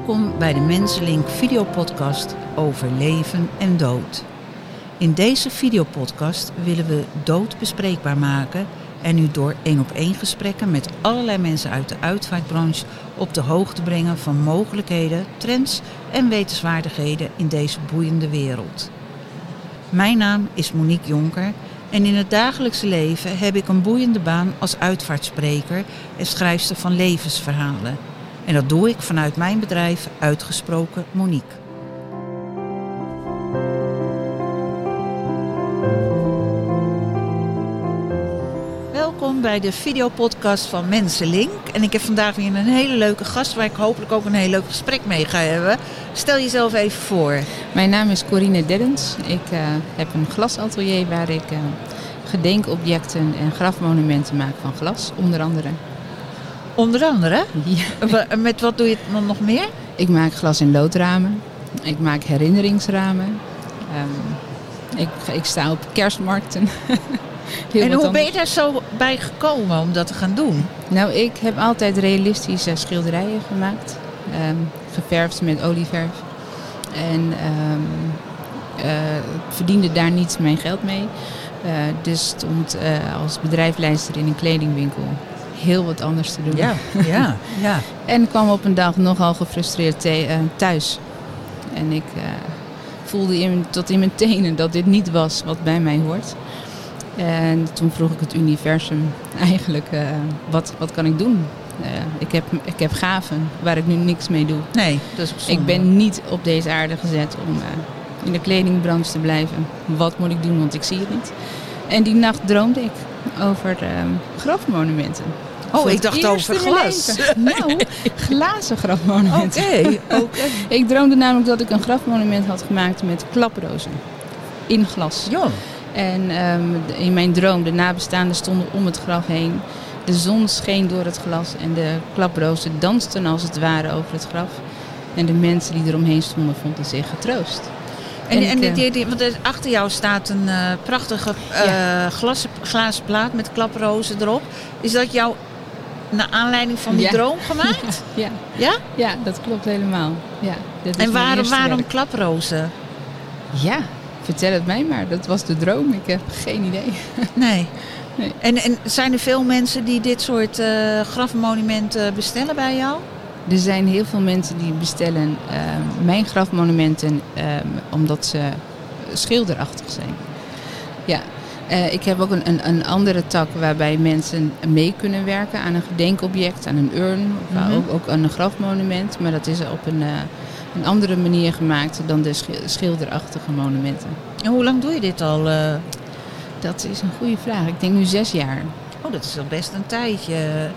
Welkom bij de Mensenlink videopodcast over leven en dood. In deze videopodcast willen we dood bespreekbaar maken en u door één op één gesprekken met allerlei mensen uit de uitvaartbranche op de hoogte brengen van mogelijkheden, trends en wetenswaardigheden in deze boeiende wereld. Mijn naam is Monique Jonker en in het dagelijkse leven heb ik een boeiende baan als uitvaartspreker en schrijfster van levensverhalen. En dat doe ik vanuit mijn bedrijf Uitgesproken Monique. Welkom bij de videopodcast van Mensenlink. En ik heb vandaag weer een hele leuke gast waar ik hopelijk ook een heel leuk gesprek mee ga hebben. Stel jezelf even voor. Mijn naam is Corine Deddens. Ik uh, heb een glasatelier waar ik uh, gedenkobjecten en grafmonumenten maak van glas, onder andere. Onder andere? Ja. Met wat doe je dan nog meer? Ik maak glas- en loodramen. Ik maak herinneringsramen. Um, ik, ik, sta op kerstmarkten. en hoe ben je daar zo bij gekomen om dat te gaan doen? Nou, ik heb altijd realistische schilderijen gemaakt. Um, geverfd met olieverf. En um, uh, verdiende daar niet mijn geld mee. Uh, dus stond uh, als bedrijfsleider in een kledingwinkel heel wat anders te doen. Ja, ja, ja. en kwam op een dag nogal gefrustreerd thuis. En ik voelde in, tot in mijn tenen dat dit niet was wat bij mij hoort. En toen vroeg ik het universum eigenlijk, uh, wat, wat kan ik doen? Uh, ik, heb, ik heb gaven waar ik nu niks mee doe. Nee, dat is Ik ben niet op deze aarde gezet om in de kledingbranche te blijven. Wat moet ik doen, want ik zie het niet. En die nacht droomde ik over grafmonumenten. Oh, ik dacht over glas. nou, glazen grafmonumenten. Oké, okay, okay. ik droomde namelijk dat ik een grafmonument had gemaakt met klaprozen. In glas. Ja. En um, in mijn droom, de nabestaanden stonden om het graf heen. De zon scheen door het glas en de klaprozen dansten als het ware over het graf. En de mensen die eromheen stonden vonden zich getroost. En, en, en die, die, want achter jou staat een uh, prachtige uh, ja. glas, glazen plaat met klaprozen erop. Is dat jouw naar aanleiding van die ja. droom gemaakt? Ja. Ja? Ja, dat klopt helemaal. Ja, dat en waarom, waarom klaprozen? Ja, vertel het mij maar. Dat was de droom. Ik heb geen idee. Nee. nee. En, en zijn er veel mensen die dit soort uh, grafmonumenten bestellen bij jou? Er zijn heel veel mensen die bestellen uh, mijn grafmonumenten uh, omdat ze schilderachtig zijn. Ja. Uh, ik heb ook een, een, een, andere tak waarbij mensen mee kunnen werken aan een gedenkobject, aan een urn, mm -hmm. ook, ook aan een grafmonument. Maar dat is op een, een andere manier gemaakt dan de schilderachtige monumenten. En hoe lang doe je dit al? Uh... Dat is een goede vraag. Ik denk nu zes jaar. Oh, dat is al best een tijdje.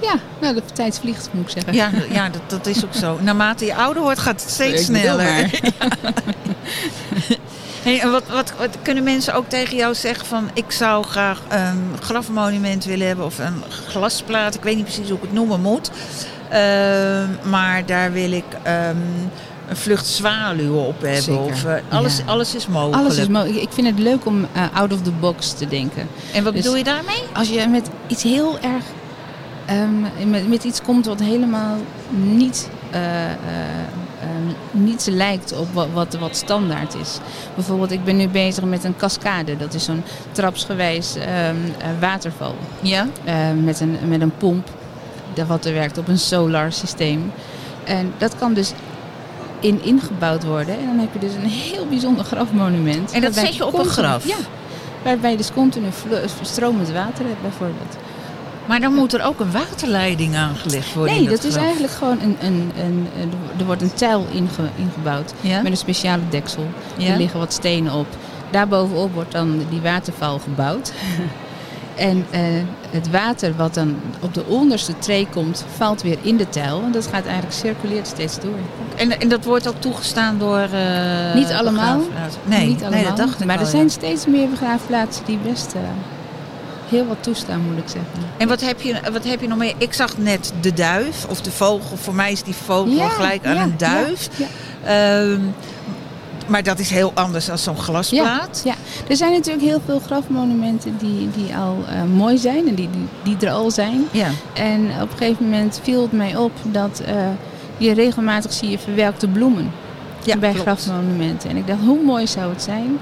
Ja, nou, de tijd vliegt, moet ik zeggen. Ja, ja dat, dat is ook zo. Naarmate je ouder wordt, gaat het steeds ik sneller. hey, en wat, wat, wat, kunnen mensen ook tegen jou zeggen van... ik zou graag een grafmonument willen hebben of een glasplaat. Ik weet niet precies hoe ik het noemen moet. Uh, maar daar wil ik um, een vlucht zwaluwen op hebben. Zeker. Of, uh, alles, ja. alles is mogelijk. Alles is mogelijk. Ik vind het leuk om uh, out of the box te denken. En wat Dus bedoel je daarmee? Als je met iets heel erg... Um, met, met, iets komt wat helemaal niet, uh, niet lijkt op wat, wat, wat, standaard is. Bijvoorbeeld, ik ben nu bezig met een cascade. Dat is zo'n trapsgewijs um, waterval. Ja? met, een, met een pomp wat er werkt op een solar systeem. En dat kan dus in ingebouwd worden. En dan heb je dus een heel bijzonder grafmonument. En dat zet je op een graf? Ja. Waarbij je dus continu stromend water hebt bijvoorbeeld. Maar dan moet er ook een waterleiding aangelegd worden? Nee, dat, dat is eigenlijk gewoon een... een, een, er wordt een tuil inge, ingebouwd ja? met een speciale deksel. Ja? Er liggen wat stenen op. Daarbovenop wordt dan die waterval gebouwd. En uh, het water wat dan op de onderste tree komt, valt weer in de tuil. En dat gaat eigenlijk circuleert steeds door. En, en dat wordt ook toegestaan door. Uh, niet allemaal. Nee, niet allemaal. Nee, dat dacht ik maar wel, er zijn ja. steeds meer begraafplaatsen die best uh, heel wat toestaan, moet ik zeggen. En wat heb, je, wat heb je nog meer? Ik zag net de duif of de vogel. Voor mij is die vogel ja, gelijk aan ja, een duif. Ja. Um, maar dat is heel anders dan zo'n glasplaat. Ja, ja, er zijn natuurlijk heel veel grafmonumenten die, die al uh, mooi zijn en die, die, die er al zijn. Ja. En op een gegeven moment viel het mij op dat uh, je regelmatig zie je verwelkte bloemen Ja, bij klopt. grafmonumenten. En ik dacht, hoe mooi zou het zijn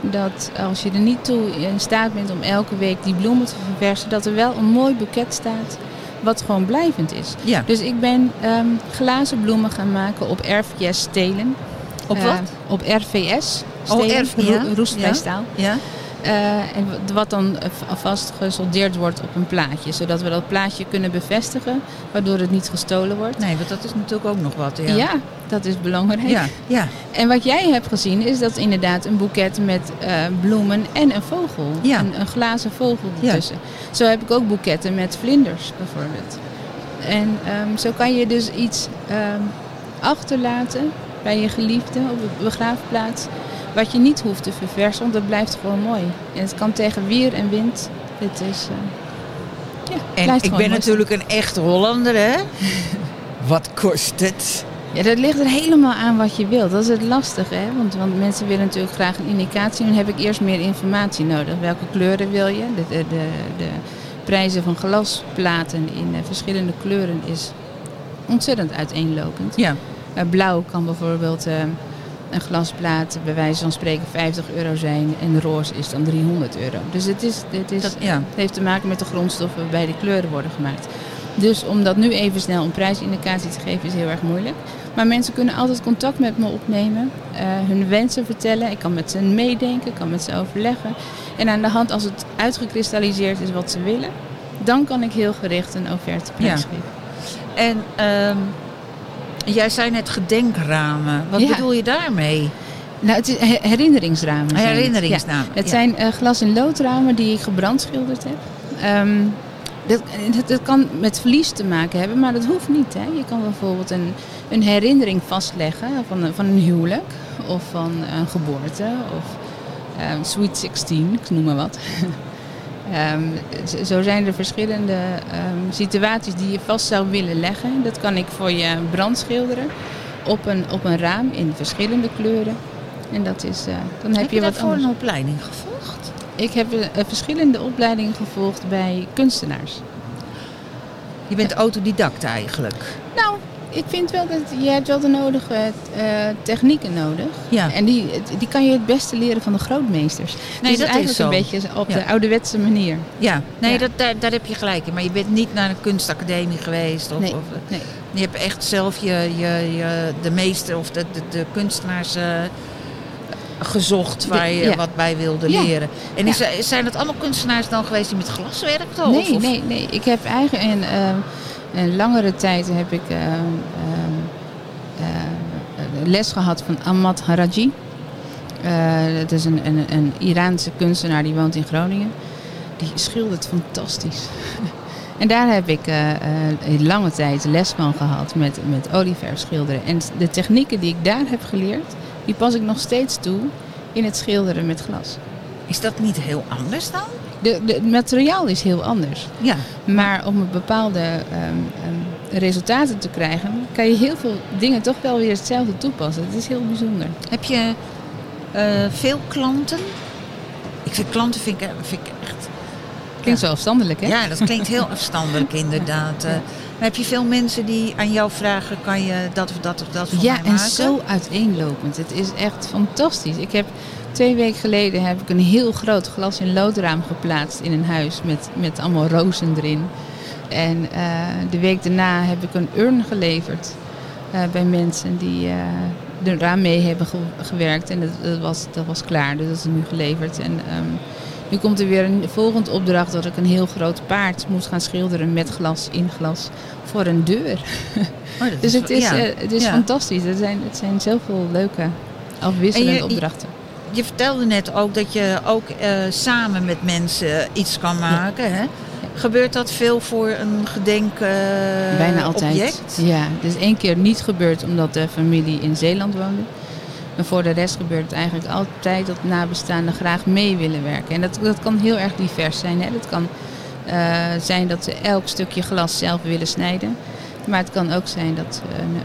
dat als je er niet toe in staat bent om elke week die bloemen te verversen, dat er wel een mooi boeket staat wat gewoon blijvend is. Ja. Dus ik ben ehm, glazen bloemen gaan maken op RVS stelen. Op Eh, wat? op RVS. Oh, stelen, RV, ja. ro- roestvrij Ja. Ja? Eh, en wat dan vast gesoldeerd wordt op een plaatje. Zodat we dat plaatje kunnen bevestigen, waardoor het niet gestolen wordt. Nee, want dat is natuurlijk ook nog wat. Ja. Ja, dat is belangrijk. Ja, ja. En wat jij hebt gezien is dat inderdaad een boeket met eh, bloemen en een vogel. Ja. Een, een glazen vogel Ja. ertussen. Zo heb ik ook boeketten met vlinders bijvoorbeeld. En ehm, zo kan je dus iets ehm, achterlaten bij je geliefde op de begraafplaats. Wat je niet hoeft te verversen, want dat blijft gewoon mooi. En het kan tegen weer en wind. Het is... eh, ja, En blijft ik ben mooi natuurlijk een echt Hollander, hè? Wat kost het? Ja, dat ligt er helemaal aan wat je wilt. Dat is het lastige, hè? Want, want mensen willen natuurlijk graag een indicatie. Dan heb ik eerst meer informatie nodig. Welke kleuren wil je? De, de, de, de prijzen van glasplaten in eh, verschillende kleuren is ontzettend uiteenlopend. Ja. Eh, blauw kan bijvoorbeeld eh, een glasplaat bij wijze van spreken 50 euro zijn. En roze is dan 300 euro. Dus het, is, het, is, Dat, ja. het heeft te maken met de grondstoffen waarbij de kleuren worden gemaakt. Dus om dat nu even snel een prijsindicatie te geven is heel erg moeilijk. Maar mensen kunnen altijd contact met me opnemen, eh, hun wensen vertellen. Ik kan met ze meedenken, ik kan met ze overleggen. En aan de hand, als het uitgekristalliseerd is wat ze willen, dan kan ik heel gericht een offerte prijsgeven. En ehm, jij zei net gedenkramen. Wat Ja. bedoel je daarmee? Nou, het is he- herinneringsramen. zijn het. Ja. Zijn eh, glas- en loodramen die ik gebrandschilderd heb. Ehm, dat, dat, dat kan met verlies te maken hebben, maar dat hoeft niet. Hè. Je kan bijvoorbeeld een, een herinnering vastleggen van een, van een huwelijk of van een geboorte of ehm, Sweet 16, ik noem maar wat. Ehm, zo zijn er verschillende ehm, situaties die je vast zou willen leggen. Dat kan ik voor je brandschilderen op een, op een raam in verschillende kleuren. En dat is, eh, dan heb, Heb je, je wat anders. een opleiding gevolgd? Ik heb eh, verschillende opleidingen gevolgd bij kunstenaars. Je bent autodidact eigenlijk. Ik vind wel dat je hebt wel de nodige eh, technieken nodig. Ja. En die, die kan je het beste leren van de grootmeesters. Nee, dus dat is eigenlijk zo. een beetje op Ja. de ouderwetse manier. Ja, nee, Ja. Dat, daar, daar heb je gelijk in. Maar je bent niet naar een kunstacademie geweest. Of, Nee. of, eh, Nee. je hebt echt zelf je, je, je, de meester of de, de, de kunstenaars eh, gezocht waar je ja. wat bij wilde Ja. leren. En Ja. is, zijn dat allemaal kunstenaars dan geweest die met glas werkten? of, Nee, of- nee, nee. Ik heb eigenlijk een, ehm, een langere tijd heb ik ehm, ehm, eh, les gehad van Ahmad Haraji. Eh, dat is een, een, een Iraanse kunstenaar die woont in Groningen. Die schildert fantastisch. en daar heb ik eh, lange tijd les van gehad met, met olieverf schilderen. En de technieken die ik daar heb geleerd, die pas ik nog steeds toe in het schilderen met glas. Is dat niet heel anders dan? De, de, het materiaal is heel anders. Ja. Maar om een bepaalde ehm, ehm, resultaten te krijgen, kan je heel veel dingen toch wel weer hetzelfde toepassen. Het is heel bijzonder. Heb je eh, veel klanten? Ik vind klanten vind ik, vind ik echt... Klinkt zo afstandelijk, hè? Ja, dat klinkt heel afstandelijk inderdaad. Eh, maar heb je veel mensen die aan jou vragen, kan je dat of dat of dat voor Ja, mij en maken? zo uiteenlopend. Het is echt fantastisch. Ik heb twee weken geleden heb ik een heel groot glas- en loodraam geplaatst in een huis met, met allemaal rozen erin. En eh, de week daarna heb ik een urn geleverd eh, bij mensen die eh eraan mee hebben ge- gewerkt. En dat, dat, was, dat was klaar, dus dat is nu geleverd. En ehm, nu komt er weer een volgende opdracht dat ik een heel groot paard moet gaan schilderen met glas in glas voor een deur. Oh, Dus het is, ja. het is Ja. fantastisch. Het zijn, het zijn zoveel leuke afwisselende je- opdrachten. Je vertelde net ook dat je ook eh, samen met mensen iets kan maken. Hè? Gebeurt dat veel voor een gedenk eh, Bijna altijd. object? Ja, het is één keer niet gebeurd omdat de familie in Zeeland woonde. Maar voor de rest gebeurt het eigenlijk altijd dat nabestaanden graag mee willen werken. En dat, dat kan heel erg divers zijn. Hè? Dat kan eh, zijn dat ze elk stukje glas zelf willen snijden. Maar het kan ook zijn dat ze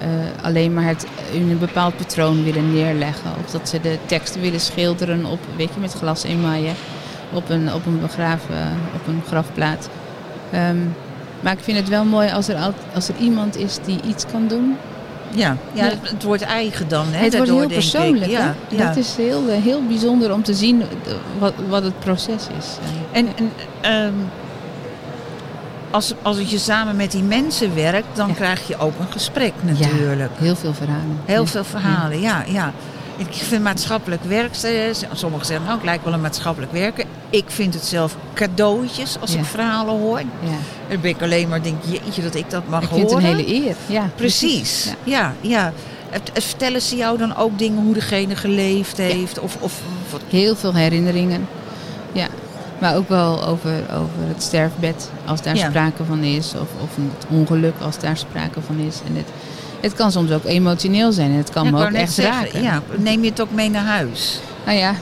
eh, alleen maar het in een bepaald patroon willen neerleggen. Of dat ze de tekst willen schilderen op, weet je, met glas emaille op een, op een begraven, op een grafplaat. Ehm, maar ik vind het wel mooi als er, al- als er iemand is die iets kan doen. Ja, ja, het wordt eigen dan. Hè, het wordt heel persoonlijk. Ja, hè? ja. Dat is heel, eh, heel bijzonder om te zien eh, wat, wat het proces is. En, en ehm, als, als je samen met die mensen werkt, dan Ja. krijg je ook een gesprek natuurlijk. Heel veel verhalen. Heel Ja. veel verhalen, ja. ja. Ik vind maatschappelijk werk, eh, sommigen zeggen nou, het lijkt wel een maatschappelijk werken. Ik vind het zelf cadeautjes als Ja. ik verhalen hoor. Ja. Dan ben ik alleen maar denk, jeetje dat ik dat mag Ik vind het horen. een hele eer. Ja, Precies, Ja. ja, ja. Vertellen ze jou dan ook dingen hoe degene geleefd heeft? Of, of wat? Heel veel herinneringen. Ja. Maar ook wel over, over het sterfbed, als daar Ja. sprake van is. Of, of het ongeluk, als daar sprake van is. En het, het kan soms ook emotioneel zijn. En het kan Ja, me ook echt zeggen, raken. Ja, neem je het ook mee naar huis? Nou ja,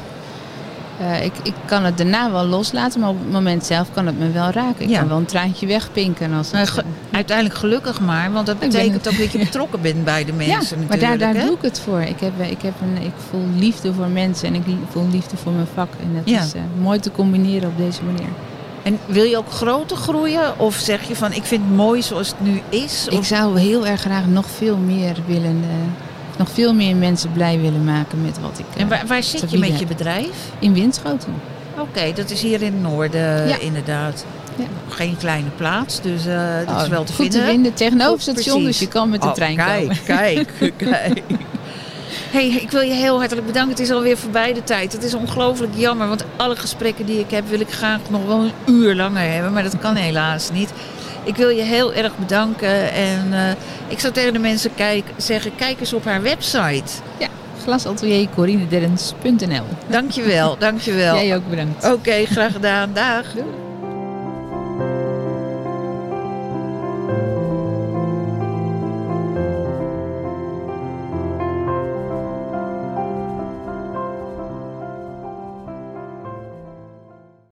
eh, ik, ik kan het daarna wel loslaten. Maar op het moment zelf kan het me wel raken. Ik Ja. kan wel een traantje wegpinken. Als Nou, het, ge- uiteindelijk gelukkig maar, want dat betekent ook dat je betrokken bent bij de mensen ja, maar daar, daar hè? doe ik het voor. Ik, heb, eh, ik, heb een, ik voel liefde voor mensen en ik voel liefde voor mijn vak. En dat Ja. is eh, mooi te combineren op deze manier. En wil je ook groter groeien? Of zeg je van, ik vind het mooi zoals het nu is? Ik Of- zou heel erg graag nog veel meer willen, eh, nog veel meer mensen blij willen maken met wat ik eh, En waar, waar te zit je met je bedrijf? In Winschoten. Oké, dat is hier in het noorden Ja. inderdaad. Ja. Geen kleine plaats, dus eh dat is Oh, wel te goed vinden. te vinden tegenover het Goed, station, precies. dus je kan met de Oh, trein kijk, komen. Kijk, kijk. Hey, ik wil je heel hartelijk bedanken. Het is alweer voorbij de tijd. Het is ongelooflijk jammer, want alle gesprekken die ik heb wil ik graag nog wel een uur langer hebben, maar dat kan helaas niet. Ik wil je heel erg bedanken en eh, ik zou tegen de mensen kijk, zeggen, kijk eens op haar website. Ja, glasatelier corinederens.nl. Dankjewel, dankjewel. Jij ook bedankt. Oké, graag gedaan. Dag. Doei.